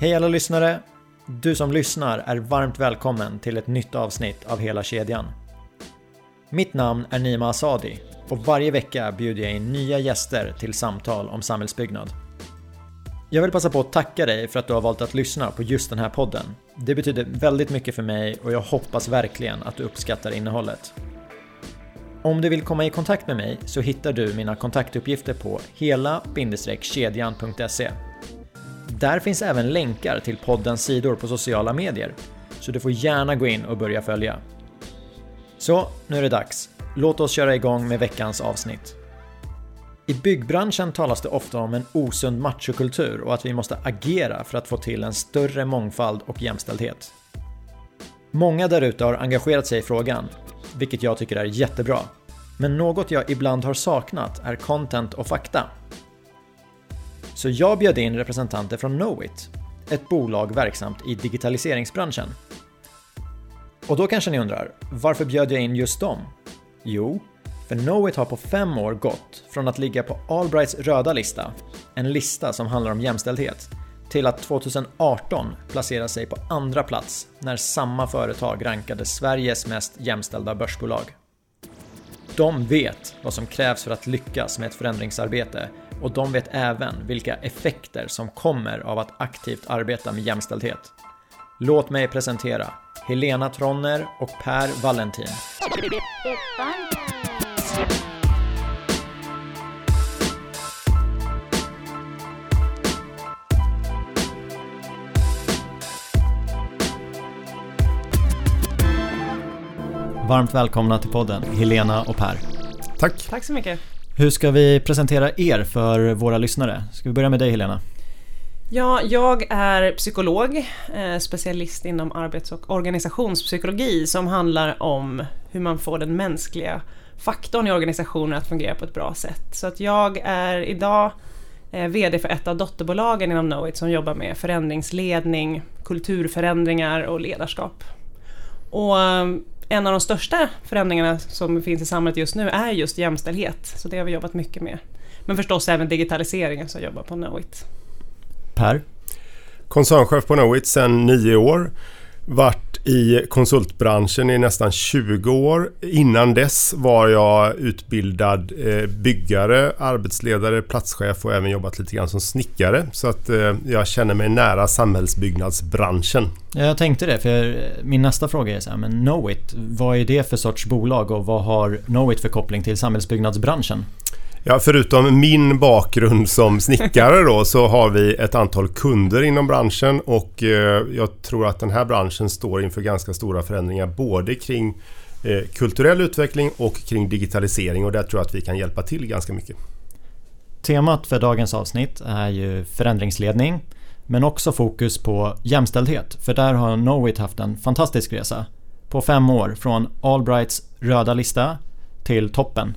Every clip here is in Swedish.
Hej alla lyssnare! Du som lyssnar är varmt välkommen till ett nytt avsnitt av Hela kedjan. Mitt namn är Nima Asadi och varje vecka bjuder jag in nya gäster till samtal om samhällsbyggnad. Jag vill passa på att tacka dig för att du har valt att lyssna på just den här podden. Det betyder väldigt mycket för mig och jag hoppas verkligen att du uppskattar innehållet. Om du vill komma i kontakt med mig så hittar du mina kontaktuppgifter på hela-kedjan.se. Där finns även länkar till poddens sidor på sociala medier, så du får gärna gå in och börja följa. Så, nu är det dags. Låt oss köra igång med veckans avsnitt. I byggbranschen talas det ofta om en osund machokultur och att vi måste agera för att få till en större mångfald och jämställdhet. Många därute har engagerat sig i frågan, vilket jag tycker är jättebra. Men något jag ibland har saknat är content och fakta. Så jag bjöd in representanter från Knowit, ett bolag verksamt i digitaliseringsbranschen. Och då kanske ni undrar, varför bjöd jag in just dem? Jo, för Knowit har på fem år gått från att ligga på Allbrights röda lista, en lista som handlar om jämställdhet, till att 2018 placera sig på andra plats när samma företag rankade Sveriges mest jämställda börsbolag. De vet vad som krävs för att lyckas med ett förändringsarbete och de vet även vilka effekter som kommer av att aktivt arbeta med jämställdhet. Låt mig presentera Helena Tronner och Per Valentin. Varmt välkomna till podden, Helena och Per. Tack. Tack så mycket. Hur ska vi presentera er för våra lyssnare? Ska vi börja med dig Helena? Ja, jag är psykolog, eh, specialist inom arbets och organisationspsykologi som handlar om hur man får den mänskliga faktorn i organisationen att fungera på ett bra sätt. Så att jag är idag eh, VD för ett av dotterbolagen inom Knowit som jobbar med förändringsledning, kulturförändringar och ledarskap. Och ehm, en av de största förändringarna som finns i samhället just nu är just jämställdhet. Så det har vi jobbat mycket med. Men förstås även digitaliseringen som jobbar på Knowit. Per? Koncernchef på Knowit sedan nio år. Varit i konsultbranschen i nästan 20 år. Innan dess var jag utbildad eh, byggare, arbetsledare, platschef och även jobbat lite grann som snickare. Så att eh, jag känner mig nära samhällsbyggnadsbranschen. Jag tänkte det, för min nästa fråga är så här, men Knowit, vad är det för sorts bolag och vad har Knowit för koppling till samhällsbyggnadsbranschen? Ja, förutom min bakgrund som snickare då så har vi ett antal kunder inom branschen och eh, jag tror att den här branschen står inför ganska stora förändringar både kring eh, kulturell utveckling och kring digitalisering och där tror jag att vi kan hjälpa till ganska mycket. Temat för dagens avsnitt är ju förändringsledning men också fokus på jämställdhet för där har Knowit haft en fantastisk resa på fem år från Allbrights röda lista till toppen.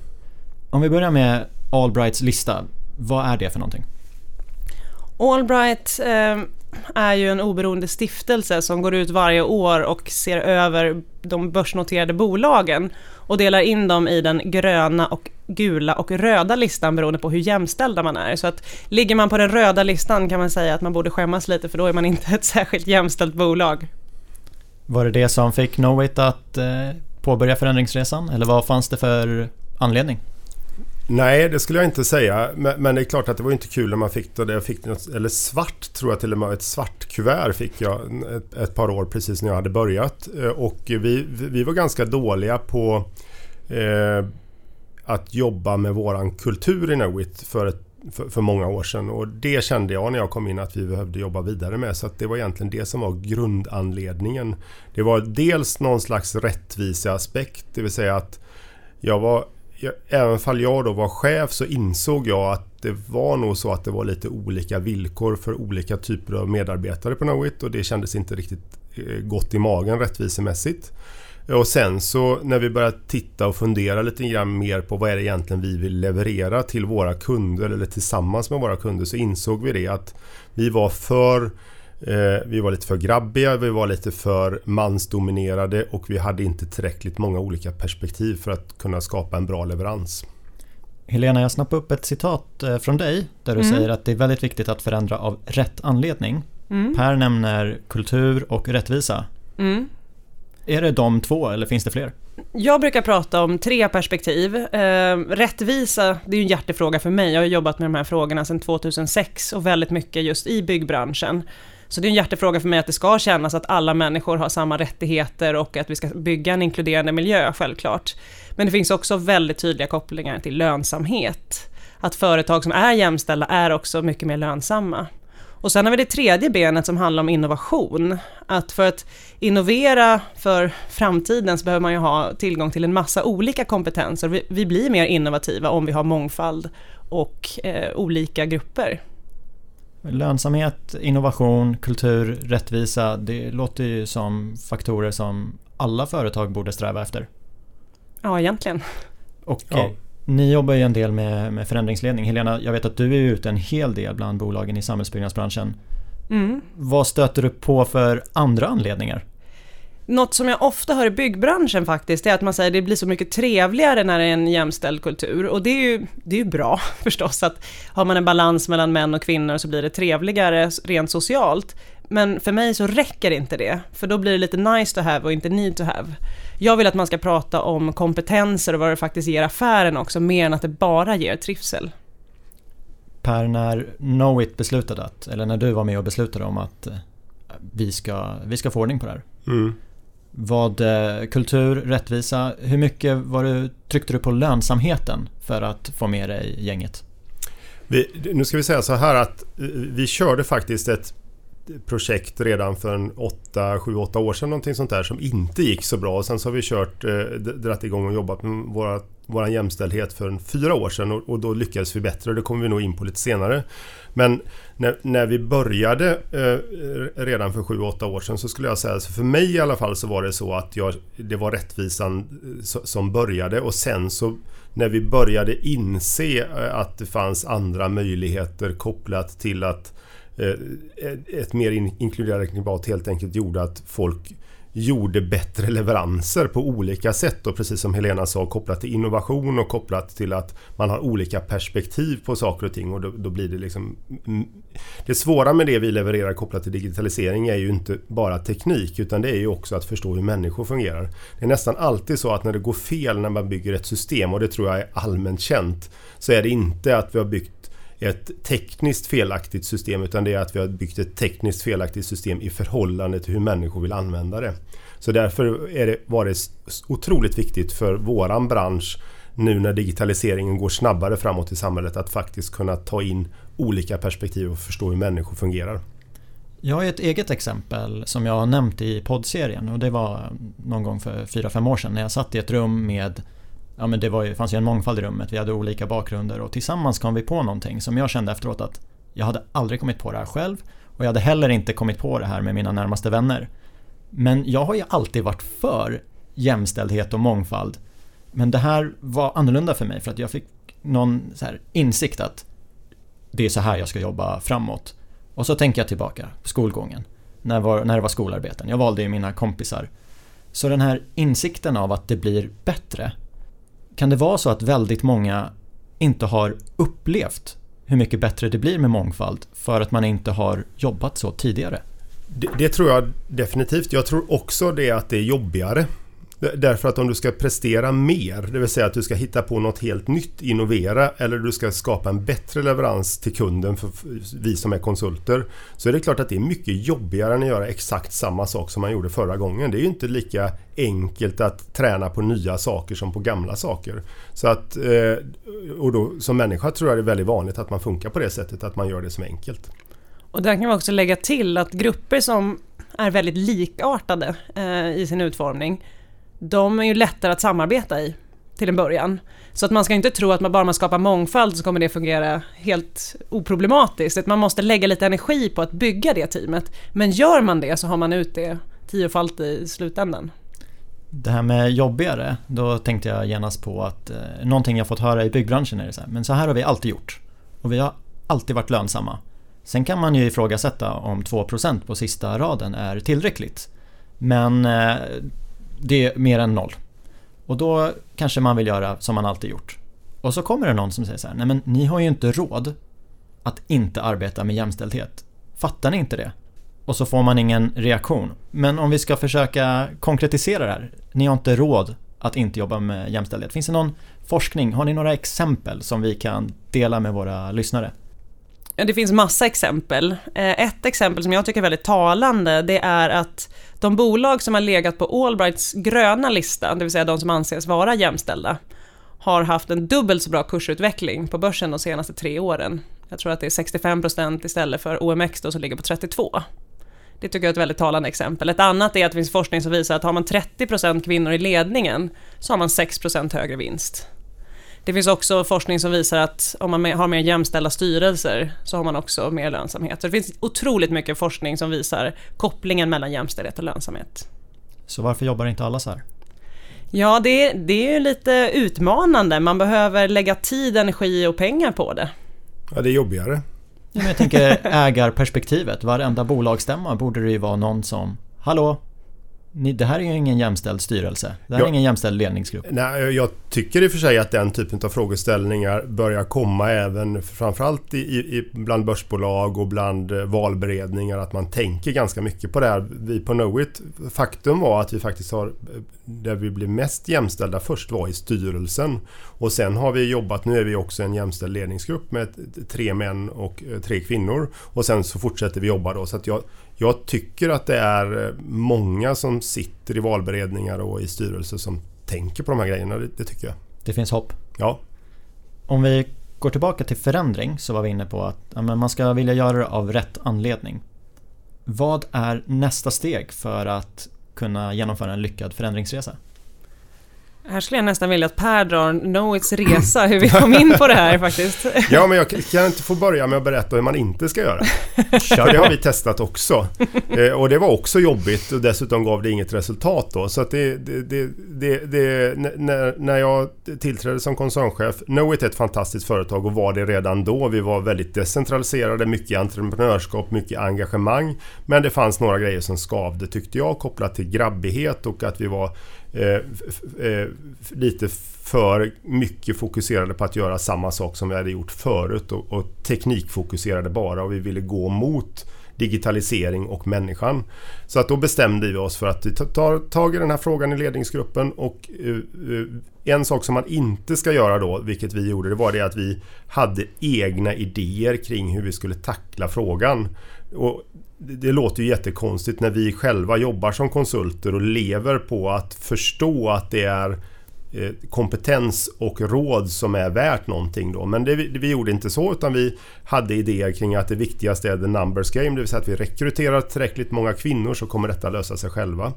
Om vi börjar med Allbrights lista, vad är det för någonting? Allbright eh, är ju en oberoende stiftelse som går ut varje år och ser över de börsnoterade bolagen och delar in dem i den gröna och gula och röda listan beroende på hur jämställda man är. Så att ligger man på den röda listan kan man säga att man borde skämmas lite för då är man inte ett särskilt jämställt bolag. Var det det som fick Knowit att eh, påbörja förändringsresan eller vad fanns det för anledning? Nej, det skulle jag inte säga. Men, men, det är klart att det var inte kul när man fick det. Jag fick något, eller svart tror jag till och med. Ett svart kuvert fick jag ett, ett par år precis när jag hade börjat. Eh, och vi, vi var ganska dåliga på eh, att jobba med våran kultur i Knowit för, ett, för, för, många år sedan. Och det kände jag när jag kom in att vi behövde jobba vidare med. Så det var egentligen det som var grundanledningen. Det var dels någon slags rättviseaspekt. Det vill säga att jag var även fall jag då var chef så insåg jag att det var nog så att det var lite olika villkor för olika typer av medarbetare på Knowit och det kändes inte riktigt eh, gott i magen rättvisemässigt. Och sen så när vi började titta och fundera lite grann mer på vad är det egentligen vi vill leverera till våra kunder eller tillsammans med våra kunder så insåg vi det att vi var för vi var lite för grabbiga, vi var lite för mansdominerade och vi hade inte tillräckligt många olika perspektiv för att kunna skapa en bra leverans. Helena, jag snappade upp ett citat eh, från dig där du mm. säger att det är väldigt viktigt att förändra av rätt anledning. Mm. Per nämner kultur och rättvisa. Mm. Är det de två eller finns det fler? Jag brukar prata om tre perspektiv. Eh, rättvisa, det är en hjärtefråga för mig. Jag har jobbat med de här frågorna sedan 2006 och väldigt mycket just i byggbranschen. Så det är en hjärtefråga för mig att det ska kännas att alla människor har samma rättigheter och att vi ska bygga en inkluderande miljö, självklart. Men det finns också väldigt tydliga kopplingar till lönsamhet. Att företag som är jämställda är också mycket mer lönsamma. Och sen har vi det tredje benet som handlar om innovation. Att för att innovera för framtiden så behöver man ju ha tillgång till en massa olika kompetenser. Vi, vi blir mer innovativa om vi har mångfald och eh, olika grupper. Lönsamhet, innovation, kultur, rättvisa, det låter ju som faktorer som alla företag borde sträva efter. Ja, egentligen. Och ja. Ni jobbar ju en del med, med förändringsledning. Helena, jag vet att du är ute en hel del bland bolagen i samhällsbyggnadsbranschen. Mm. Vad stöter du på för andra anledningar? Något som jag ofta hör i byggbranschen faktiskt, är att man säger att det blir så mycket trevligare när det är en jämställd kultur. Och det är ju, det är ju bra förstås, att har man en balans mellan män och kvinnor så blir det trevligare rent socialt. Men för mig så räcker inte det, för då blir det lite nice to have och inte need to have. Jag vill att man ska prata om kompetenser och vad det faktiskt ger affären också, mer än att det bara ger trivsel. Per, när Knowit beslutade att, eller när du var med och beslutade om att eh, vi ska, vi ska få ordning på det här. Mm. Vad eh, kultur, rättvisa, hur mycket var du, tryckte du på lönsamheten för att få med dig gänget? Vi, nu ska vi säga så här att eh, vi körde faktiskt ett projekt redan för 8, 7, 8 år sedan någonting sånt där som inte gick så bra. Och sen så har vi kört, eh, dratt igång och jobbat med våra, våran jämställdhet för fyra år sedan och, och, då lyckades vi bättre. Det kommer vi nog in på lite senare. Men när, när vi började eh, redan för 7-8 år sedan så skulle jag säga, så för mig i alla fall så var det så att jag, det var rättvisan eh, som började och sen så när vi började inse eh, att det fanns andra möjligheter kopplat till att Eh, Eh, ett mer inkluderande klimat helt enkelt gjorde att folk gjorde bättre leveranser på olika sätt och precis som Helena sa kopplat till innovation och kopplat till att man har olika perspektiv på saker och ting och då, då, blir det liksom mm, Det svåra med det vi levererar kopplat till digitalisering är ju inte bara teknik utan det är ju också att förstå hur människor fungerar. Det är nästan alltid så att när det går fel när man bygger ett system och det tror jag är allmänt känt så är det inte att vi har byggt ett tekniskt felaktigt system utan det är att vi har byggt ett tekniskt felaktigt system i förhållande till hur människor vill använda det. Så därför är det, var det otroligt viktigt för våran bransch nu när digitaliseringen går snabbare framåt i samhället att faktiskt kunna ta in olika perspektiv och förstå hur människor fungerar. Jag har ett eget exempel som jag har nämnt i poddserien och det var någon gång för 4-5 år sedan när jag satt i ett rum med ja, men det var ju, fanns ju en mångfald i rummet, vi hade olika bakgrunder och tillsammans kom vi på någonting som jag kände efteråt att jag hade aldrig kommit på det här själv och jag hade heller inte kommit på det här med mina närmaste vänner. Men jag har ju alltid varit för jämställdhet och mångfald. Men det här var annorlunda för mig för att jag fick någon så insikt att det är så här jag ska jobba framåt. Och så tänker jag tillbaka på skolgången. När, var, när det var skolarbeten. Jag valde ju mina kompisar. Så den här insikten av att det blir bättre kan det vara så att väldigt många inte har upplevt hur mycket bättre det blir med mångfald för att man inte har jobbat så tidigare? Det, det, tror jag definitivt. Jag tror också det att det är jobbigare. Därför att om du ska prestera mer, det vill säga att du ska hitta på något helt nytt, innovera eller du ska skapa en bättre leverans till kunden för vi som är konsulter. Så är det klart att det är mycket jobbigare än att göra exakt samma sak som man gjorde förra gången. Det är ju inte lika enkelt att träna på nya saker som på gamla saker. Så att, eh, och då, som människa tror jag det är väldigt vanligt att man funkar på det sättet, att man gör det som enkelt. Och där kan vi också lägga till att grupper som är väldigt likartade eh, i sin utformning de är ju lättare att samarbeta i till en början. Så att man ska inte tro att man bara man skapar mångfald så kommer det fungera helt oproblematiskt. Man måste lägga lite energi på att bygga det teamet. Men gör man det så har man ut det tiofalt i slutändan. Det här med jobbigare, då tänkte jag genast på att eh, någonting jag fått höra i byggbranschen är det så här, men så här har vi alltid gjort. Och vi har alltid varit lönsamma. Sen kan man ju ifrågasätta om 2% på sista raden är tillräckligt. Men eh, det är mer än noll. Och då kanske man vill göra som man alltid gjort. Och så kommer det någon som säger så här, nej men ni har ju inte råd att inte arbeta med jämställdhet. Fattar ni inte det? och så får man ingen reaktion. Men om vi ska försöka konkretisera det här. Ni har inte råd att inte jobba med jämställdhet. Finns det någon forskning? Har ni några exempel som vi kan dela med våra lyssnare? Ja, det finns massa exempel. Eh, ett exempel som jag tycker är väldigt talande, det är att de bolag som har legat på Allbrights gröna lista, det vill säga de som anses vara jämställda, har haft en dubbelt så bra kursutveckling på börsen de senaste tre åren. Jag tror att det är 65% istället för OMX då som ligger på 32. Det tycker jag är ett väldigt talande exempel. Ett annat är att det finns forskning som visar att har man 30% kvinnor i ledningen så har man 6% högre vinst. Det finns också forskning som visar att om man har mer jämställda styrelser så har man också mer lönsamhet. Så det finns otroligt mycket forskning som visar kopplingen mellan jämställdhet och lönsamhet. Så varför jobbar inte alla så här? Ja, det, det är ju lite utmanande. Man behöver lägga tid, energi och pengar på det. Ja, det är jobbigare. Ja, men jag tänker ägarperspektivet. Varenda bolagsstämma borde det ju vara någon som Hallå, ni, det här är ju ingen jämställd styrelse. Det här ja, är ingen jämställd ledningsgrupp. Nej, jag tycker i och för sig att den typen av frågeställningar börjar komma även framförallt i, i, bland börsbolag och bland eh, valberedningar. Att man tänker ganska mycket på det här. Vi på Knowit, faktum var att vi faktiskt har där vi blev mest jämställda först var i styrelsen. Och sen har vi jobbat, nu är vi också en jämställd ledningsgrupp med tre män och eh, tre kvinnor. Och sen så fortsätter vi jobba då. Så att jag, jag tycker att det är eh, många som sitter i valberedningar och i styrelser som tänker på de här grejerna. Det, det tycker jag. Det finns hopp? Ja. Om vi går tillbaka till förändring så var vi inne på att ja, man ska vilja göra det av rätt anledning. Vad är nästa steg för att kunna genomföra en lyckad förändringsresa? Här skulle jag nästan vilja att Per drar Knowits resa, hur vi kom in på det här faktiskt. Ja, men jag kan inte få börja med att berätta hur man inte ska göra. För det har vi testat också. Eh, och det var också jobbigt och dessutom gav det inget resultat då. Så att det, det, det, det när, när jag tillträdde som koncernchef, Knowit är ett fantastiskt företag och var det redan då. Vi var väldigt decentraliserade, mycket entreprenörskap, mycket engagemang. Men det fanns några grejer som skavde tyckte jag kopplat till grabbighet och att vi var Eh, eh, lite för mycket fokuserade på att göra samma sak som vi hade gjort förut och, och teknikfokuserade bara och vi ville gå mot digitalisering och människan. Så att då bestämde vi oss för att vi tar tag i den här frågan i ledningsgruppen och eh, en sak som man inte ska göra då, vilket vi gjorde, det var det att vi hade egna idéer kring hur vi skulle tackla frågan. Och det låter ju jättekonstigt när vi själva jobbar som konsulter och lever på att förstå att det är eh, kompetens och råd som är värt någonting då. Men det, vi gjorde inte så utan vi hade idéer kring att det viktigaste är the numbers game. Det vill säga att vi rekryterar tillräckligt många kvinnor så kommer detta lösa sig själva.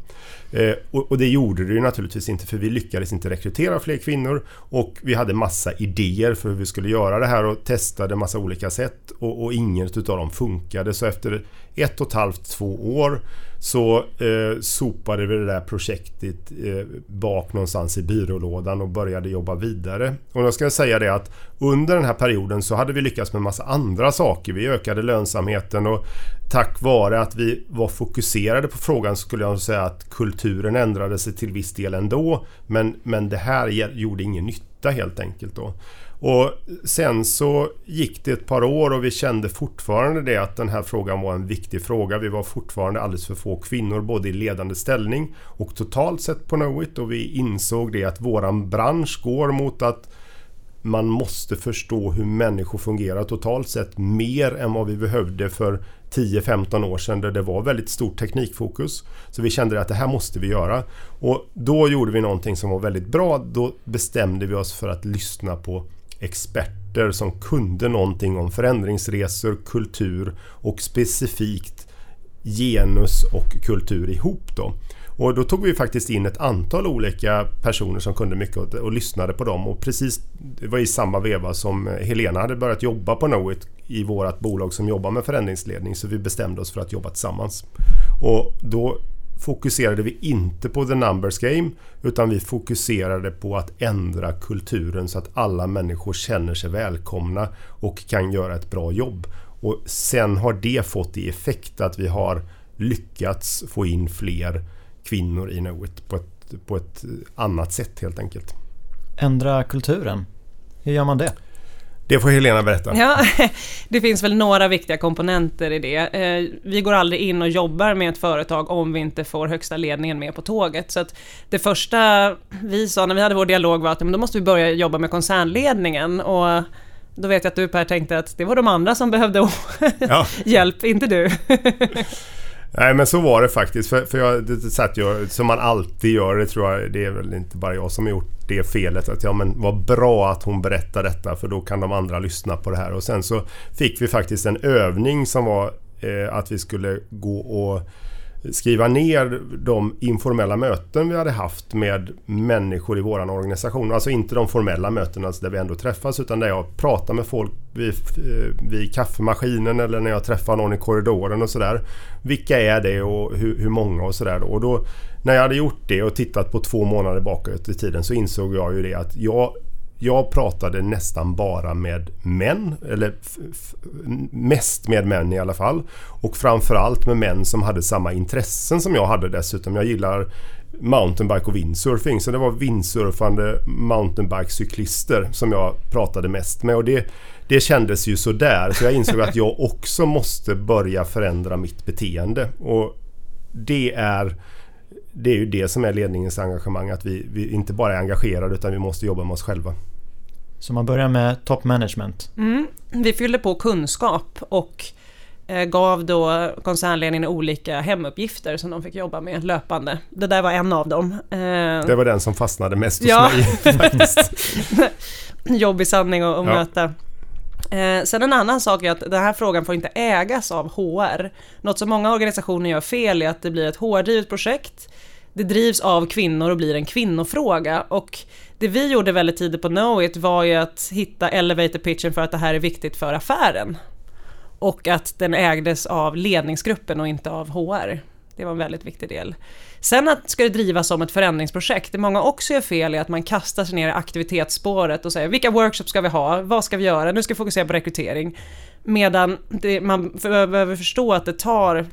Eh, och, och, det gjorde det ju naturligtvis inte för vi lyckades inte rekrytera fler kvinnor. Och vi hade massa idéer för hur vi skulle göra det här och testade massa olika sätt. Och, och inget utav dem funkade. Så efter ett och ett halvt, två år så eh, sopade vi det där projektet eh, bak någonstans i byrålådan och började jobba vidare. Och jag ska säga det att under den här perioden så hade vi lyckats med massa andra saker. Vi ökade lönsamheten och tack vare att vi var fokuserade på frågan så skulle jag säga att kulturen ändrade sig till viss del ändå. Men, men det här gjorde ingen nytta helt enkelt då. Och sen så gick det ett par år och vi kände fortfarande det att den här frågan var en viktig fråga. Vi var fortfarande alldeles för få kvinnor både i ledande ställning och totalt sett på Knowit och vi insåg det att våran bransch går mot att man måste förstå hur människor fungerar totalt sett mer än vad vi behövde för 10-15 år sedan där det var väldigt stort teknikfokus. Så vi kände att det här måste vi göra. Och då gjorde vi någonting som var väldigt bra. Då bestämde vi oss för att lyssna på experter som kunde någonting om förändringsresor, kultur och specifikt genus och kultur ihop. Då. Och då tog vi faktiskt in ett antal olika personer som kunde mycket och, och lyssnade på dem. Och precis, det var i samma veva som Helena hade börjat jobba på Knowit i vårt bolag som jobbar med förändringsledning. Så vi bestämde oss för att jobba tillsammans. Och då fokuserade vi inte på the numbers game utan vi fokuserade på att ändra kulturen så att alla människor känner sig välkomna och kan göra ett bra jobb. Och sen har det fått i effekt att vi har lyckats få in fler kvinnor i Knowit på ett, på ett annat sätt helt enkelt. Ändra kulturen, hur gör man det? Det får Helena berätta. Ja, det finns väl några viktiga komponenter i det. Eh, vi går aldrig in och jobbar med ett företag om vi inte får högsta ledningen med på tåget. Så det första vi sa när vi hade vår dialog var att då måste vi börja jobba med koncernledningen. Och då vet jag att du Per tänkte att det var de andra som behövde ja. hjälp, inte du. Nej men så var det faktiskt. För, för jag det satt jag, som man alltid gör, det tror jag, det är väl inte bara jag som har gjort det felet. Att ja men vad bra att hon berättar detta för då kan de andra lyssna på det här. Och sen så fick vi faktiskt en övning som var eh, att vi skulle gå och skriva ner de informella möten vi hade haft med människor i vår organisation. Alltså inte de formella mötena där vi ändå träffas utan där jag pratar med folk vid, eh, vid kaffemaskinen eller när jag träffar någon i korridoren och sådär. Vilka är det och hur, hur många och sådär. Och då när jag hade gjort det och tittat på två månader bakåt i tiden så insåg jag ju det att jag jag pratade nästan bara med män, eller mest med män i alla fall. Och framförallt med män som hade samma intressen som jag hade dessutom. Jag gillar mountainbike och windsurfing. Så det var windsurfande mountainbike-cyklister som jag pratade mest med. Och det, det kändes ju sådär. Så jag insåg att jag också måste börja förändra mitt beteende. Och det är det är ju det som är ledningens engagemang. Att vi, vi inte bara är engagerade utan vi måste jobba med oss själva. Så man börjar med top management? Mm. Vi fyllde på kunskap och eh, gav då koncernledningen olika hemuppgifter som de fick jobba med löpande. Det där var en av dem. Eh, det var den som fastnade mest hos ja. mig. Jobbig sanning att, att ja. möta. Eh, sen en annan sak är att den här frågan får inte ägas av HR. Något som många organisationer gör fel är att det blir ett HR-drivet projekt. Det drivs av kvinnor och blir en kvinnofråga och det vi gjorde väldigt tidigt på Knowit var ju att hitta elevator pitchen för att det här är viktigt för affären. Och att den ägdes av ledningsgruppen och inte av HR. Det var en väldigt viktig del. Sen att ska det drivas som ett förändringsprojekt, det många också gör fel är att man kastar sig ner i aktivitetsspåret och säger vilka workshops ska vi ha, vad ska vi göra, nu ska vi fokusera på rekrytering. Medan det, man behöver förstå att det tar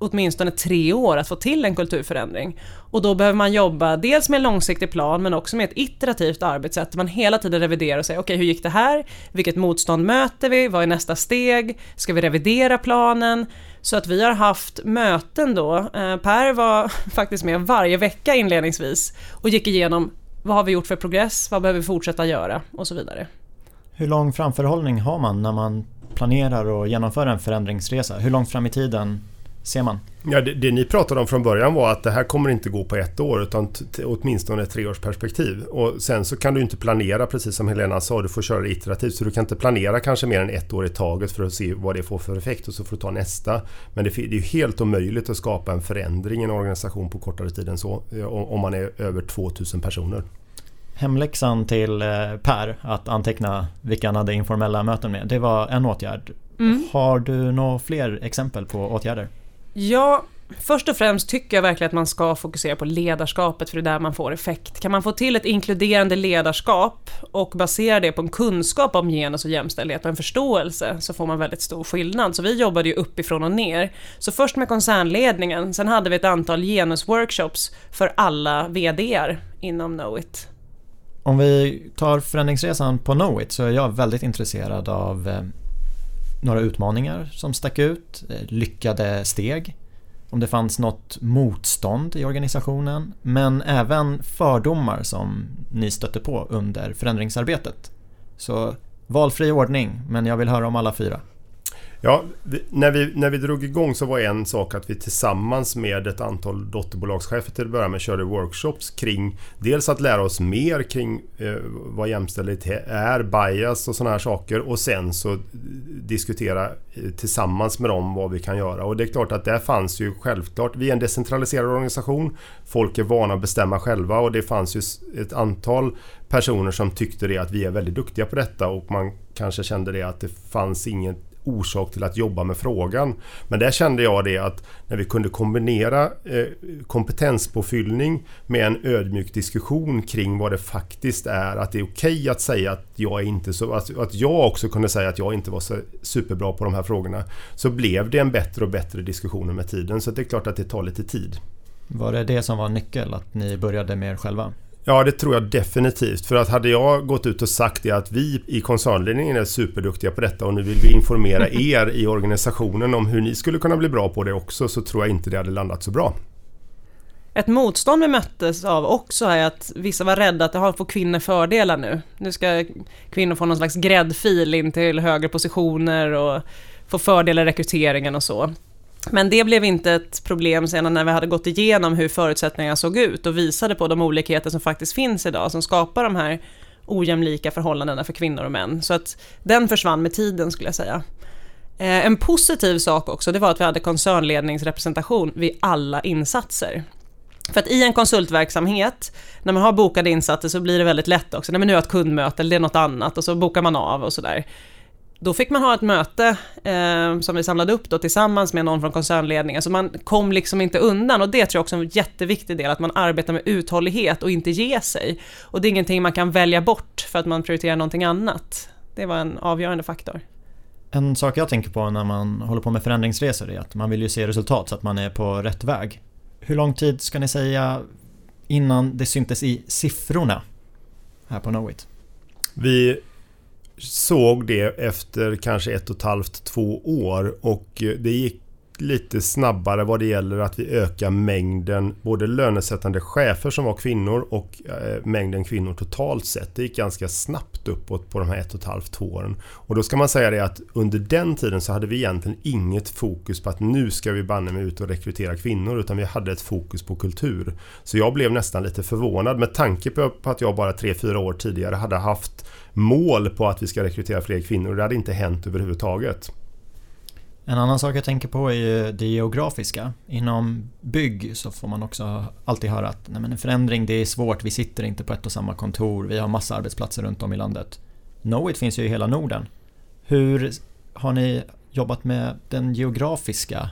åtminstone tre år att få till en kulturförändring. Och då behöver man jobba dels med en långsiktig plan men också med ett iterativt arbetssätt. där Man hela tiden reviderar och säger okej okay, hur gick det här? Vilket motstånd möter vi? Vad är nästa steg? Ska vi revidera planen? Så att vi har haft möten då. Eh, per var faktiskt med varje vecka inledningsvis och gick igenom vad har vi gjort för progress? Vad behöver vi fortsätta göra? Och så vidare. Hur lång framförhållning har man när man planerar och genomför en förändringsresa? Hur långt fram i tiden ser man? Ja, det, det, ni pratade om från början var att det här kommer inte gå på ett år utan åtminstone ett treårsperspektiv. Och sen så kan du inte planera precis som Helena sa, du får köra iterativt. Så du kan inte planera kanske mer än ett år i taget för att se vad det får för effekt och så får du ta nästa. Men det, det är ju helt omöjligt att skapa en förändring i en organisation på kortare tid än så om man är över 2000 personer. Hemläxan till eh, Per att anteckna vilka han hade informella möten med, det var en åtgärd. Mm. Har du några fler exempel på åtgärder? Ja, först och främst tycker jag verkligen att man ska fokusera på ledarskapet för det är där man får effekt. Kan man få till ett inkluderande ledarskap och basera det på en kunskap om genus och jämställdhet och en förståelse så får man väldigt stor skillnad. Så vi jobbade ju uppifrån och ner. Så först med koncernledningen, sen hade vi ett antal genusworkshops för alla VDR inom Knowit. Om vi tar förändringsresan på Knowit så är jag väldigt intresserad av eh, några utmaningar som stack ut, eh, lyckade steg, om det fanns något motstånd i organisationen, men även fördomar som ni stötte på under förändringsarbetet. Så valfri ordning, men jag vill höra om alla fyra. Ja, när, vi, när vi drog igång så var en sak att vi tillsammans med ett antal dotterbolagschefer till att börja med körde workshops kring dels att lära oss mer kring eh, vad jämställdhet är, bias och sådana här saker och sen så diskutera eh, tillsammans med dem vad vi kan göra. Och det är klart att där fanns ju självklart, vi är en decentraliserad organisation, folk är vana att bestämma själva och det fanns ju ett antal personer som tyckte det att vi är väldigt duktiga på detta och man kanske kände det att det fanns inget orsak till att jobba med frågan. Men där kände jag det att när vi kunde kombinera eh, kompetenspåfyllning med en ödmjuk diskussion kring vad det faktiskt är. Att det är okej okay att säga att jag är inte så... Att, jag också kunde säga att jag inte var så superbra på de här frågorna. Så blev det en bättre och bättre diskussion med tiden. Så det är klart att det tar lite tid. Var det det som var nyckeln, Att ni började med er själva? Ja, det tror jag definitivt. För att hade jag gått ut och sagt det att vi i koncernledningen är superduktiga på detta och nu vill vi informera er i organisationen om hur ni skulle kunna bli bra på det också så tror jag inte det hade landat så bra. Ett motstånd vi möttes av också är att vissa var rädda att det får kvinnor fördelar nu. Nu ska kvinnor få någon slags gräddfil in till högre positioner och få fördelar i rekryteringen och så. Men det blev inte ett problem senare när vi hade gått igenom hur förutsättningarna såg ut och visade på de olikheter som faktiskt finns idag som skapar de här ojämlika förhållandena för kvinnor och män. Så att den försvann med tiden skulle jag säga. Eh, en positiv sak också, det var att vi hade koncernledningsrepresentation vid alla insatser. För att i en konsultverksamhet, när man har bokade insatser så blir det väldigt lätt också, nej men nu har jag ett kundmöte eller det är något annat och så bokar man av och sådär. Då fick man ha ett möte eh, som vi samlade upp då tillsammans med någon från koncernledningen, så man kom liksom inte undan och det tror jag också är en jätteviktig del, att man arbetar med uthållighet och inte ge sig. Och det är ingenting man kan välja bort för att man prioriterar någonting annat. Det var en avgörande faktor. En sak jag tänker på när man håller på med förändringsresor är att man vill ju se resultat så att man är på rätt väg. Hur lång tid ska ni säga innan det syntes i siffrorna här på Knowit? Vi såg det efter kanske ett och ett halvt, två år och eh, det gick lite snabbare vad det gäller att vi ökar mängden både lönesättande chefer som var kvinnor och eh, mängden kvinnor totalt sett. Det gick ganska snabbt uppåt på de här ett och ett halvt, två åren. Och då ska man säga det att under den tiden så hade vi egentligen inget fokus på att nu ska vi banne mig ut och rekrytera kvinnor utan vi hade ett fokus på kultur. Så jag blev nästan lite förvånad med tanke på att jag bara tre fyra år tidigare hade haft mål på att vi ska rekrytera fler kvinnor. Det hade inte hänt överhuvudtaget. En annan sak jag tänker på är det geografiska. Inom bygg så får man också alltid höra att nej men en förändring det är svårt, vi sitter inte på ett och samma kontor, vi har massa arbetsplatser runt om i landet. Knowit finns ju i hela Norden. Hur har ni jobbat med den geografiska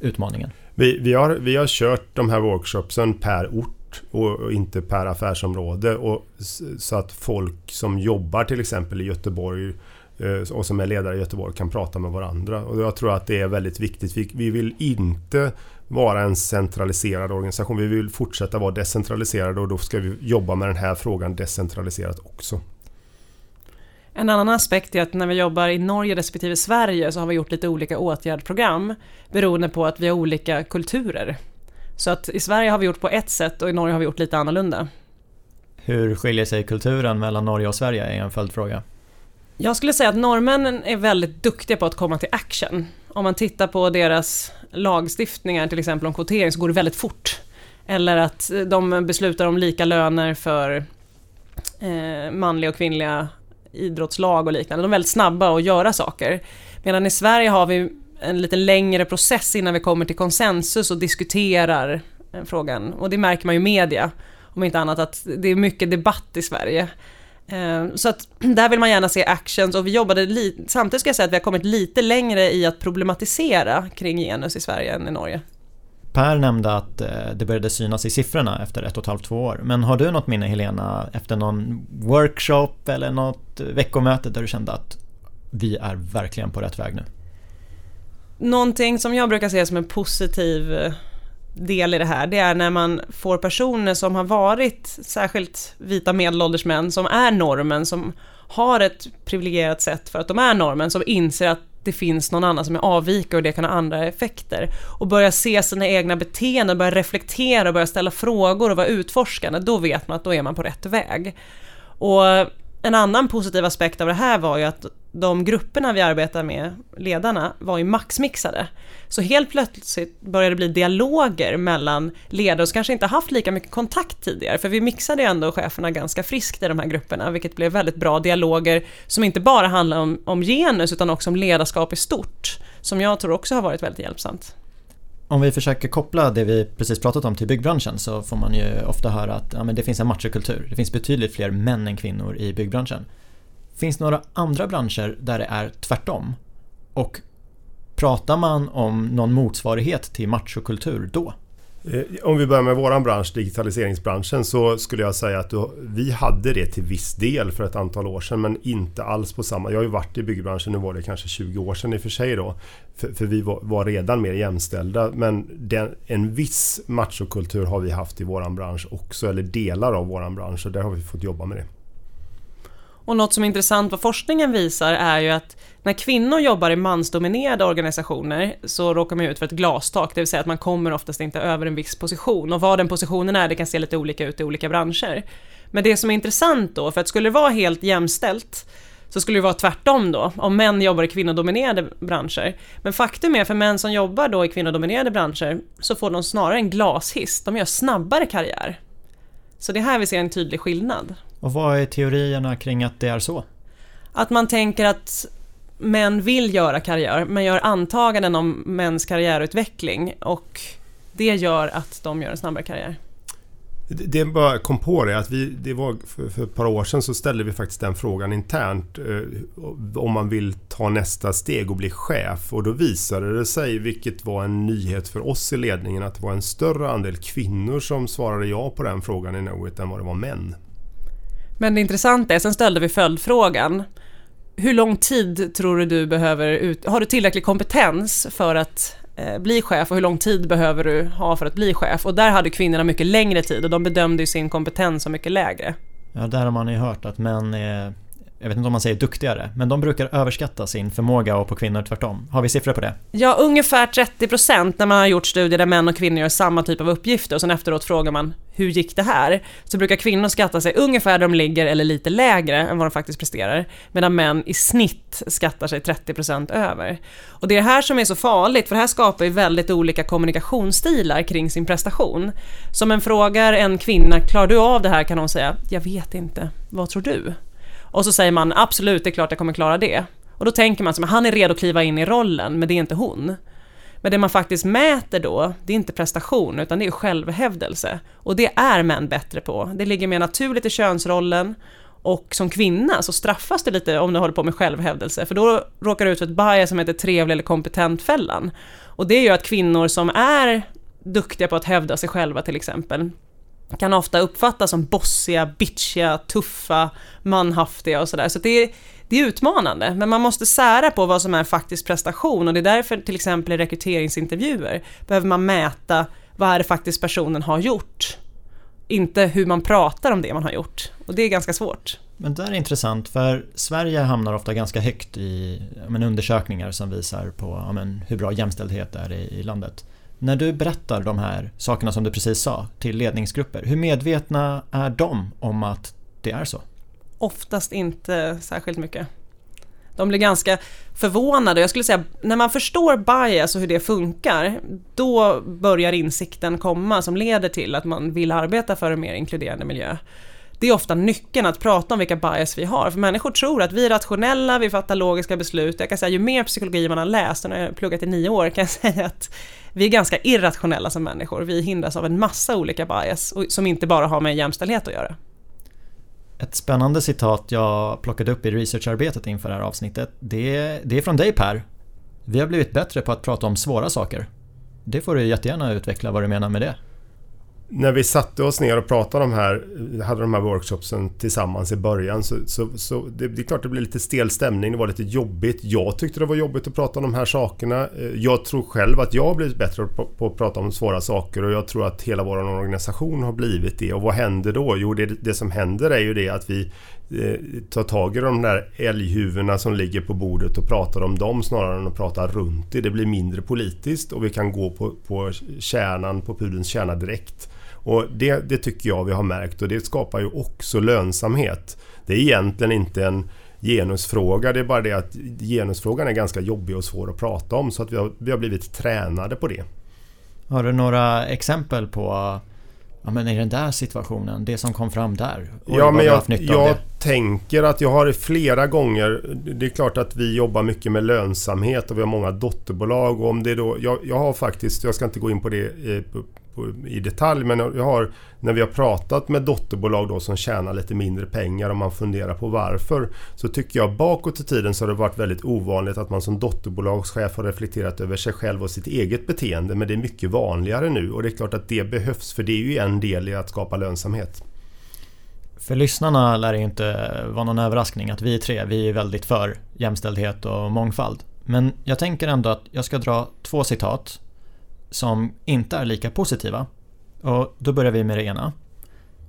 utmaningen? Vi, vi, har, vi har kört de här workshopsen per ort och inte per affärsområde. Och, så att folk som jobbar till exempel i Göteborg eh, och som är ledare i Göteborg kan prata med varandra. Och jag tror att det är väldigt viktigt. Vi vill inte vara en centraliserad organisation. Vi vill fortsätta vara decentraliserade och då ska vi jobba med den här frågan decentraliserat också. En annan aspekt är att när vi jobbar i Norge respektive Sverige så har vi gjort lite olika åtgärdsprogram beroende på att vi har olika kulturer. Så att i Sverige har vi gjort på ett sätt och i Norge har vi gjort lite annorlunda. Hur skiljer sig kulturen mellan Norge och Sverige är en följdfråga. Jag skulle säga att norrmännen är väldigt duktiga på att komma till action. Om man tittar på deras lagstiftningar, till exempel om kvotering, så går det väldigt fort. Eller att de beslutar om lika löner för eh, manliga och kvinnliga idrottslag och liknande. De är väldigt snabba att göra saker. Medan i Sverige har vi en lite längre process innan vi kommer till konsensus och diskuterar eh, frågan. Och det märker man ju i media, om inte annat, att det är mycket debatt i Sverige. Eh, så att där vill man gärna se actions och vi jobbade lite, samtidigt ska jag säga att vi har kommit lite längre i att problematisera kring genus i Sverige än i Norge. Per nämnde att eh, det började synas i siffrorna efter ett och ett halvt, två år. Men har du något minne Helena efter någon workshop eller något veckomöte där du kände att vi är verkligen på rätt väg nu? Någonting som jag brukar se som en positiv eh, del i det här, det är när man får personer som har varit, särskilt vita medelålders män, som är normen, som har ett privilegierat sätt för att de är normen, som inser att det finns någon annan som är avvikare och det kan ha andra effekter. Och börja se sina egna beteenden, börja reflektera, börja ställa frågor och vara utforskande, då vet man att då är man på rätt väg. Och en annan positiv aspekt av det här var ju att de grupperna vi arbetar med, ledarna, var ju maxmixade. Så helt plötsligt började det bli dialoger mellan ledare som kanske inte haft lika mycket kontakt tidigare, för vi mixade ju ändå cheferna ganska friskt i de här grupperna, vilket blev väldigt bra dialoger som inte bara handlar om, om genus utan också om ledarskap i stort, som jag tror också har varit väldigt hjälpsamt. Om vi försöker koppla det vi precis pratat om till byggbranschen så får man ju ofta höra att ja, men det finns en machokultur. Det finns betydligt fler män än kvinnor i byggbranschen. Finns det några andra branscher där det är tvärtom? Och pratar man om någon motsvarighet till machokultur då? Eh, om vi börjar med våran bransch, digitaliseringsbranschen, så skulle jag säga att vi hade det till viss del för ett antal år sedan, men inte alls på samma... Jag har ju varit i byggbranschen, nu var det kanske 20 år sedan i och för sig då, för, för vi var, var, redan mer jämställda. Men den, en viss machokultur har vi haft i våran bransch också, eller delar av våran bransch, och där har vi fått jobba med det. Och något som är intressant vad forskningen visar är ju att när kvinnor jobbar i mansdominerade organisationer så råkar man ut för ett glastak, det vill säga att man kommer oftast inte över en viss position. Och vad den positionen är, det kan se lite olika ut i olika branscher. Men det som är intressant då, för att skulle det vara helt jämställt så skulle det vara tvärtom då, om män jobbar i kvinnodominerade branscher. Men faktum är, för män som jobbar då i kvinnodominerade branscher så får de snarare en glashiss, de gör snabbare karriär. Så det är här vi ser en tydlig skillnad. Och vad är teorierna kring att det är så? Att man tänker att män vill göra karriär, men gör antaganden om mäns karriärutveckling och det gör att de gör en snabbare karriär. Det bara kom på det att vi, det var för, för, ett par år sedan så ställde vi faktiskt den frågan internt eh, om man vill ta nästa steg och bli chef och då visade det sig, vilket var en nyhet för oss i ledningen, att det var en större andel kvinnor som svarade ja på den frågan i Knowit än vad det var män. Men det intressanta är, sen ställde vi följdfrågan. Hur lång tid tror du du behöver, ut, har du tillräcklig kompetens för att eh, bli chef och hur lång tid behöver du ha för att bli chef? Och där hade kvinnorna mycket längre tid och de bedömde ju sin kompetens som mycket lägre. Ja, där har man ju hört att män är jag vet inte om man säger duktigare, men de brukar överskatta sin förmåga och på kvinnor tvärtom. Har vi siffror på det? Ja, ungefär 30% när man har gjort studier där män och kvinnor gör samma typ av uppgifter och sen efteråt frågar man hur gick det här? Så brukar kvinnor skatta sig ungefär där de ligger eller lite lägre än vad de faktiskt presterar, medan män i snitt skattar sig 30% över. Och det är det här som är så farligt, för det här skapar ju väldigt olika kommunikationsstilar kring sin prestation. Som en frågar en kvinna, klarar du av det här? kan hon säga, jag vet inte, vad tror du? Och så säger man absolut, det är klart jag kommer klara det. Och då tänker man som han är redo att kliva in i rollen, men det är inte hon. Men det man faktiskt mäter då, det är inte prestation, utan det är självhävdelse. Och det är män bättre på. Det ligger mer naturligt i könsrollen. Och som kvinna så straffas det lite om du håller på med självhävdelse, för då råkar du ut för ett bias som heter trevlig eller kompetent-fällan. Och det gör att kvinnor som är duktiga på att hävda sig själva till exempel, kan ofta uppfattas som bossiga, bitchiga, tuffa, manhaftiga och sådär. Så det är, det är utmanande, men man måste sära på vad som är faktisk prestation och det är därför till exempel i rekryteringsintervjuer behöver man mäta vad är det faktiskt personen har gjort. Inte hur man pratar om det man har gjort. Och det är ganska svårt. Men det är intressant för Sverige hamnar ofta ganska högt i men, undersökningar som visar på men, hur bra jämställdhet är i, i landet. När du berättar de här sakerna som du precis sa till ledningsgrupper, hur medvetna är de om att det är så? Oftast inte särskilt mycket. De blir ganska förvånade. Jag skulle säga, när man förstår bias och hur det funkar, då börjar insikten komma som leder till att man vill arbeta för en mer inkluderande miljö. Det är ofta nyckeln att prata om vilka bias vi har, för människor tror att vi är rationella, vi fattar logiska beslut. Jag kan säga, ju mer psykologi man har läst, och när jag har pluggat i nio år, kan jag säga att vi är ganska irrationella som människor. Vi hindras av en massa olika bias som inte bara har med jämställdhet att göra. Ett spännande citat jag plockade upp i researcharbetet inför det här avsnittet, det, det är från dig Per. Vi har blivit bättre på att prata om svåra saker. Det får du jättegärna utveckla vad du menar med det när vi satte oss ner och pratade om de här, hade de här workshopsen tillsammans i början så, så, så det, det, är klart det blev lite stel stämning, det var lite jobbigt. Jag tyckte det var jobbigt att prata om de här sakerna. Eh, jag tror själv att jag har blivit bättre på, på att prata om svåra saker och jag tror att hela vår organisation har blivit det. Och vad händer då? Jo, det, det som händer är ju det att vi eh, tar tag i de där älghuvudena som ligger på bordet och pratar om dem snarare än att prata runt det. Det blir mindre politiskt och vi kan gå på, på kärnan, på pudelns kärna direkt. Och det, det tycker jag vi har märkt och det skapar ju också lönsamhet. Det är egentligen inte en genusfråga. Det är bara det att genusfrågan är ganska jobbig och svår att prata om så att vi har, vi har blivit tränade på det. Har du några exempel på Ja men i den där situationen, det som kom fram där. ja men jag, jag tänker att jag har flera gånger Det är klart att vi jobbar mycket med lönsamhet och vi har många dotterbolag och om det då Jag, jag har faktiskt, jag ska inte gå in på det i detalj men jag har, när vi har pratat med dotterbolag då som tjänar lite mindre pengar och man funderar på varför så tycker jag bakåt i tiden så har det varit väldigt ovanligt att man som dotterbolagschef har reflekterat över sig själv och sitt eget beteende men det är mycket vanligare nu och det är klart att det behövs för det är ju en del i att skapa lönsamhet. För lyssnarna lär det inte vara någon överraskning att vi tre, vi är väldigt för jämställdhet och mångfald. Men jag tänker ändå att jag ska dra två citat som inte är lika positiva. Och då börjar vi med det ena.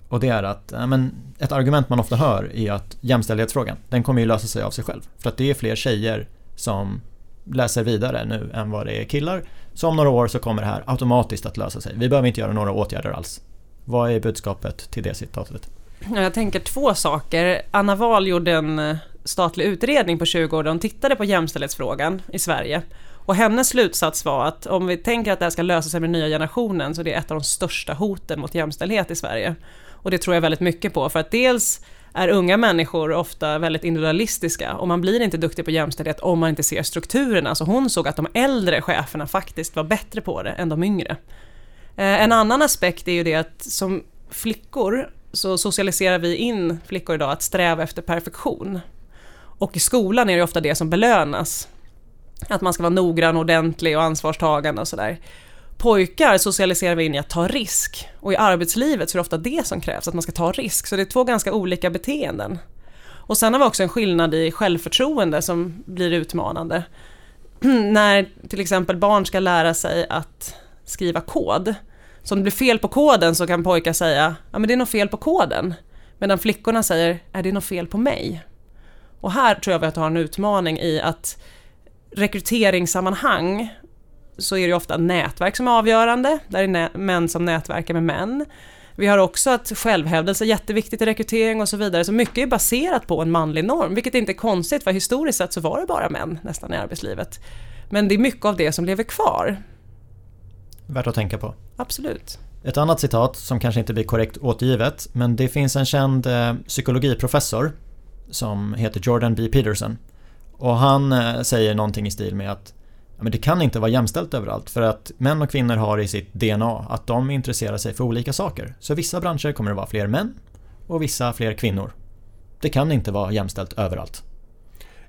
Och det är att, men, ett argument man ofta hör är att jämställdhetsfrågan, den kommer ju lösa sig av sig själv. För att det är fler tjejer som läser vidare nu än vad det är killar. Så om några år så kommer det här automatiskt att lösa sig. Vi behöver inte göra några åtgärder alls. Vad är budskapet till det citatet? Jag tänker två saker. Anna Wahl gjorde en eh, statlig utredning på 20 år där hon tittade på jämställdhetsfrågan i Sverige. Och hennes slutsats var att om vi tänker att det här ska lösa sig med nya generationen så det är ett av de största hoten mot jämställdhet i Sverige. Och det tror jag väldigt mycket på för att dels är unga människor ofta väldigt individualistiska och man blir inte duktig på jämställdhet om man inte ser strukturerna. Så hon såg att de äldre cheferna faktiskt var bättre på det än de yngre. Eh, en annan aspekt är ju det att som flickor så socialiserar vi in flickor idag att sträva efter perfektion. Och i skolan är det ofta det som belönas. Att man ska vara noggrann, ordentlig och ansvarstagande och sådär. Pojkar socialiserar vi in i att ta risk och i arbetslivet så är det ofta det som krävs, att man ska ta risk. Så det är två ganska olika beteenden. Och sen har vi också en skillnad i självförtroende som blir utmanande. När till exempel barn ska lära sig att skriva kod. Så om det blir fel på koden så kan pojkar säga, ja men det är något fel på koden. Medan flickorna säger, är det något fel på mig? Och här tror jag vi att har en utmaning i att rekryteringssammanhang så är det ofta nätverk som är avgörande, där är nä- män som nätverkar med män. Vi har också att självhävdelse är jätteviktigt i rekrytering och så vidare, så mycket är baserat på en manlig norm, vilket inte är konstigt för historiskt sett så var det bara män nästan i arbetslivet. Men det är mycket av det som lever kvar. Värt att tänka på. Absolut. Ett annat citat som kanske inte blir korrekt återgivet, men det finns en känd eh, psykologiprofessor som heter Jordan B. Peterson. Och han eh, säger någonting i stil med att men det kan inte vara jämställt överallt för att män och kvinnor har i sitt DNA att de intresserar sig för olika saker. Så vissa branscher kommer det vara fler män och vissa fler kvinnor. Det kan inte vara jämställt överallt.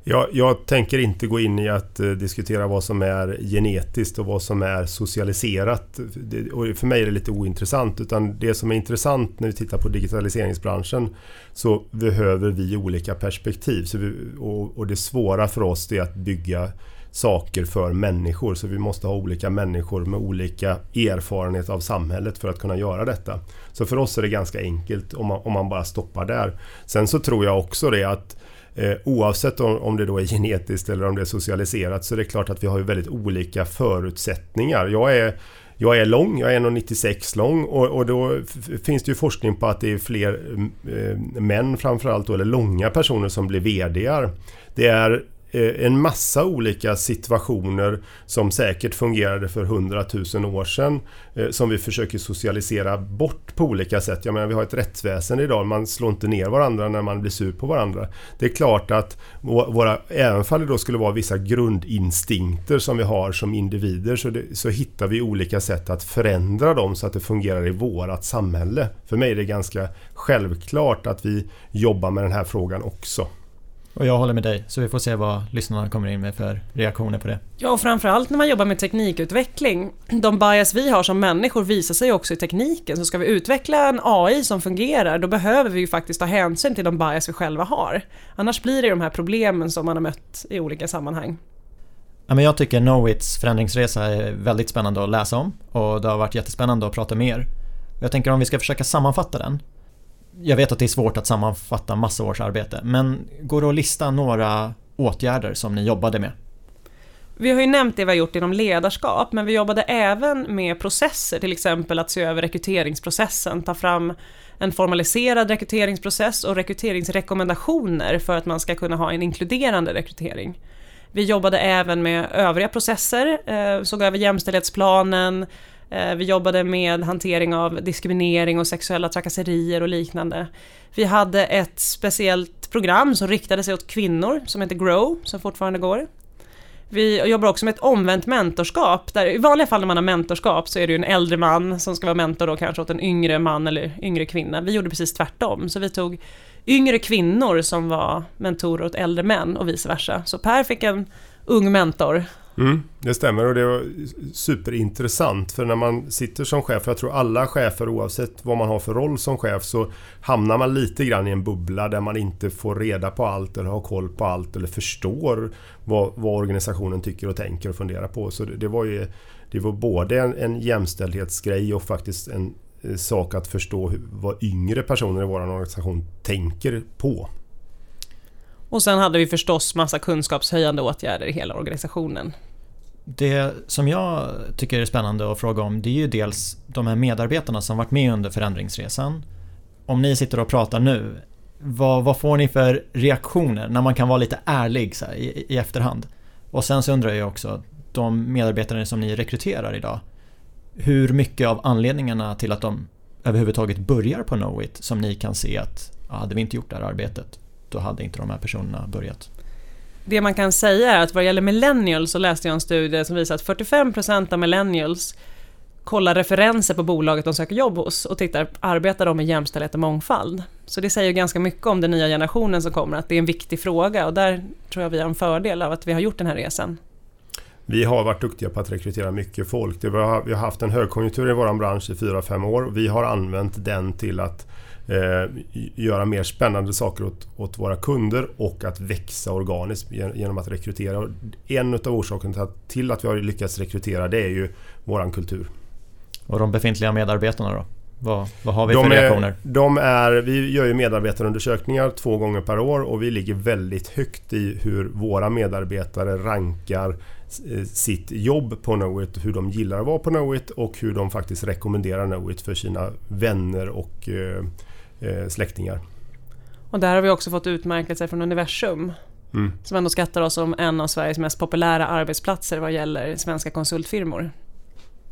Jag, jag, tänker inte gå in i att eh, diskutera vad som är genetiskt och vad som är socialiserat. Det, och för mig är det lite ointressant. Utan det som är intressant när vi tittar på digitaliseringsbranschen så behöver vi olika perspektiv. Så vi, och, och det svåra för oss är att bygga saker för människor. Så vi måste ha olika människor med olika erfarenhet av samhället för att kunna göra detta. Så för oss är det ganska enkelt om man, om man bara stoppar där. Sen så tror jag också det att Eh, oavsett om, om det då är genetiskt eller om det är socialiserat så är det klart att vi har ju väldigt olika förutsättningar. Jag är jag är lång, jag är 1,96 lång och, och då finns det ju forskning på att det är fler mm, eh, män framförallt då, eller långa personer som blir VDar. Det är Eh, en massa olika situationer som säkert fungerade för hundratusen år sedan eh, som vi försöker socialisera bort på olika sätt. Jag menar, vi har ett rättsväsen idag, man slår inte ner varandra när man blir sur på varandra. Det är klart att våra, även om det då skulle vara vissa grundinstinkter som vi har som individer så, det, så hittar vi olika sätt att förändra dem så att det fungerar i vårat samhälle. För mig är det ganska självklart att vi jobbar med den här frågan också. Och jag håller med dig, så vi får se vad lyssnarna kommer in med för reaktioner på det. Ja, och framförallt när man jobbar med teknikutveckling. De bias vi har som människor visar sig också i tekniken. Så ska vi utveckla en AI som fungerar, då behöver vi ju faktiskt ta hänsyn till de bias vi själva har. Annars blir det de här problemen som man har mött i olika sammanhang. Ja, men jag tycker Knowits förändringsresa är väldigt spännande att läsa om och det har varit jättespännande att prata mer. Jag tänker om vi ska försöka sammanfatta den jag vet att det är svårt att sammanfatta massa års arbete, men går det att lista några åtgärder som ni jobbade med? Vi har ju nämnt det vi har gjort inom ledarskap, men vi jobbade även med processer, till exempel att se över rekryteringsprocessen, ta fram en formaliserad rekryteringsprocess och rekryteringsrekommendationer för att man ska kunna ha en inkluderande rekrytering. Vi jobbade även med övriga processer, eh, såg över jämställdhetsplanen, Eh, vi jobbade med hantering av diskriminering och sexuella trakasserier och liknande. Vi hade ett speciellt program som riktade sig åt kvinnor som heter Grow, som fortfarande går. Vi jobbar också med ett omvänt mentorskap, där i vanliga fall när man har mentorskap så är det ju en äldre man som ska vara mentor då kanske åt en yngre man eller yngre kvinna. Vi gjorde precis tvärtom, så vi tog yngre kvinnor som var mentorer åt äldre män och vice versa. Så Per fick en ung mentor Mm, det stämmer och det var superintressant för när man sitter som chef, jag tror alla chefer oavsett vad man har för roll som chef så hamnar man lite grann i en bubbla där man inte får reda på allt eller har koll på allt eller förstår vad, vad organisationen tycker och tänker och funderar på. Så det, det var ju det var både en, en jämställdhetsgrej och faktiskt en eh, sak att förstå hur, vad yngre personer i vår organisation tänker på. Och sen hade vi förstås massa kunskapshöjande åtgärder i hela organisationen. Det som jag tycker är spännande att fråga om det är ju dels de här medarbetarna som varit med under förändringsresan. Om ni sitter och pratar nu, vad, vad får ni för reaktioner när man kan vara lite ärlig så här, i, i efterhand? Och sen så undrar jag också, de medarbetare som ni rekryterar idag, hur mycket av anledningarna till att de överhuvudtaget börjar på Knowit som ni kan se att ja, hade vi inte gjort det här arbetet då hade inte de här personerna börjat. Det man kan säga är att vad gäller millennials så läste jag en studie som visar att 45% av millennials kollar referenser på bolaget de söker jobb hos och tittar, arbetar de med jämställdhet och mångfald? Så det säger ganska mycket om den nya generationen som kommer, att det är en viktig fråga och där tror jag vi har en fördel av att vi har gjort den här resan. Vi har varit duktiga på att rekrytera mycket folk. vi har haft en högkonjunktur i vår bransch i 4-5 år. Vi har använt den till att eh, göra mer spännande saker åt, åt, våra kunder och att växa organiskt genom att rekrytera. En av orsakerna till att vi har lyckats rekrytera det är ju våran kultur. Och de befintliga medarbetarna då? Vad, vad har vi de för reaktioner? Är, de är, vi gör ju medarbetarundersökningar två gånger per år och vi ligger väldigt högt i hur våra medarbetare rankar eh, sitt jobb på Knowit, hur de gillar att vara på Knowit och hur de faktiskt rekommenderar Knowit för sina vänner och eh, släktingar. Och där har vi också fått utmärkelser från Universum. Mm. Som ändå skattar oss som en av Sveriges mest populära arbetsplatser vad gäller svenska konsultfirmor.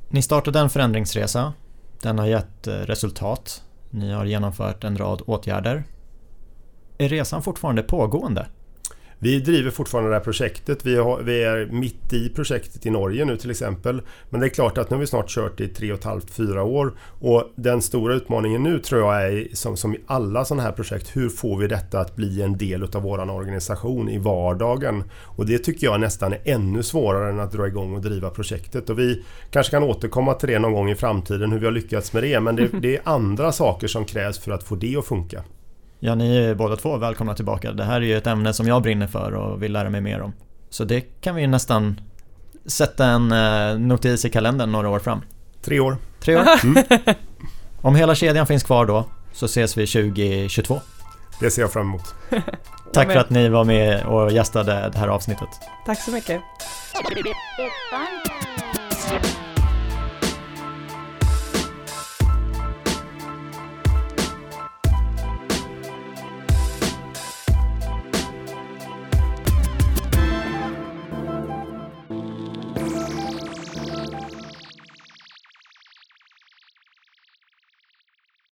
Ni startade en förändringsresa. Den har gett eh, resultat. Ni har genomfört en rad åtgärder. Är resan fortfarande pågående? Vi driver fortfarande det här projektet. Vi, har, vi, är mitt i projektet i Norge nu till exempel. Men det är klart att nu har vi snart kört i tre och ett halvt, fyra år. Och den stora utmaningen nu tror jag är som, som i alla sådana här projekt. Hur får vi detta att bli en del av vår organisation i vardagen? Och det tycker jag nästan är ännu svårare än att dra igång och driva projektet. Och vi kanske kan återkomma till det någon gång i framtiden hur vi har lyckats med det. Men det, det är andra saker som krävs för att få det att funka. Ja, ni är båda två välkomna tillbaka. Det här är ju ett ämne som jag brinner för och vill lära mig mer om. Så det kan vi nästan sätta en eh, notis i kalendern några år fram. Tre år. Tre år? Mm. Om hela kedjan finns kvar då så ses vi 2022. Det ser jag fram emot. Tack för att ni var med och gästade det här avsnittet. Tack så mycket.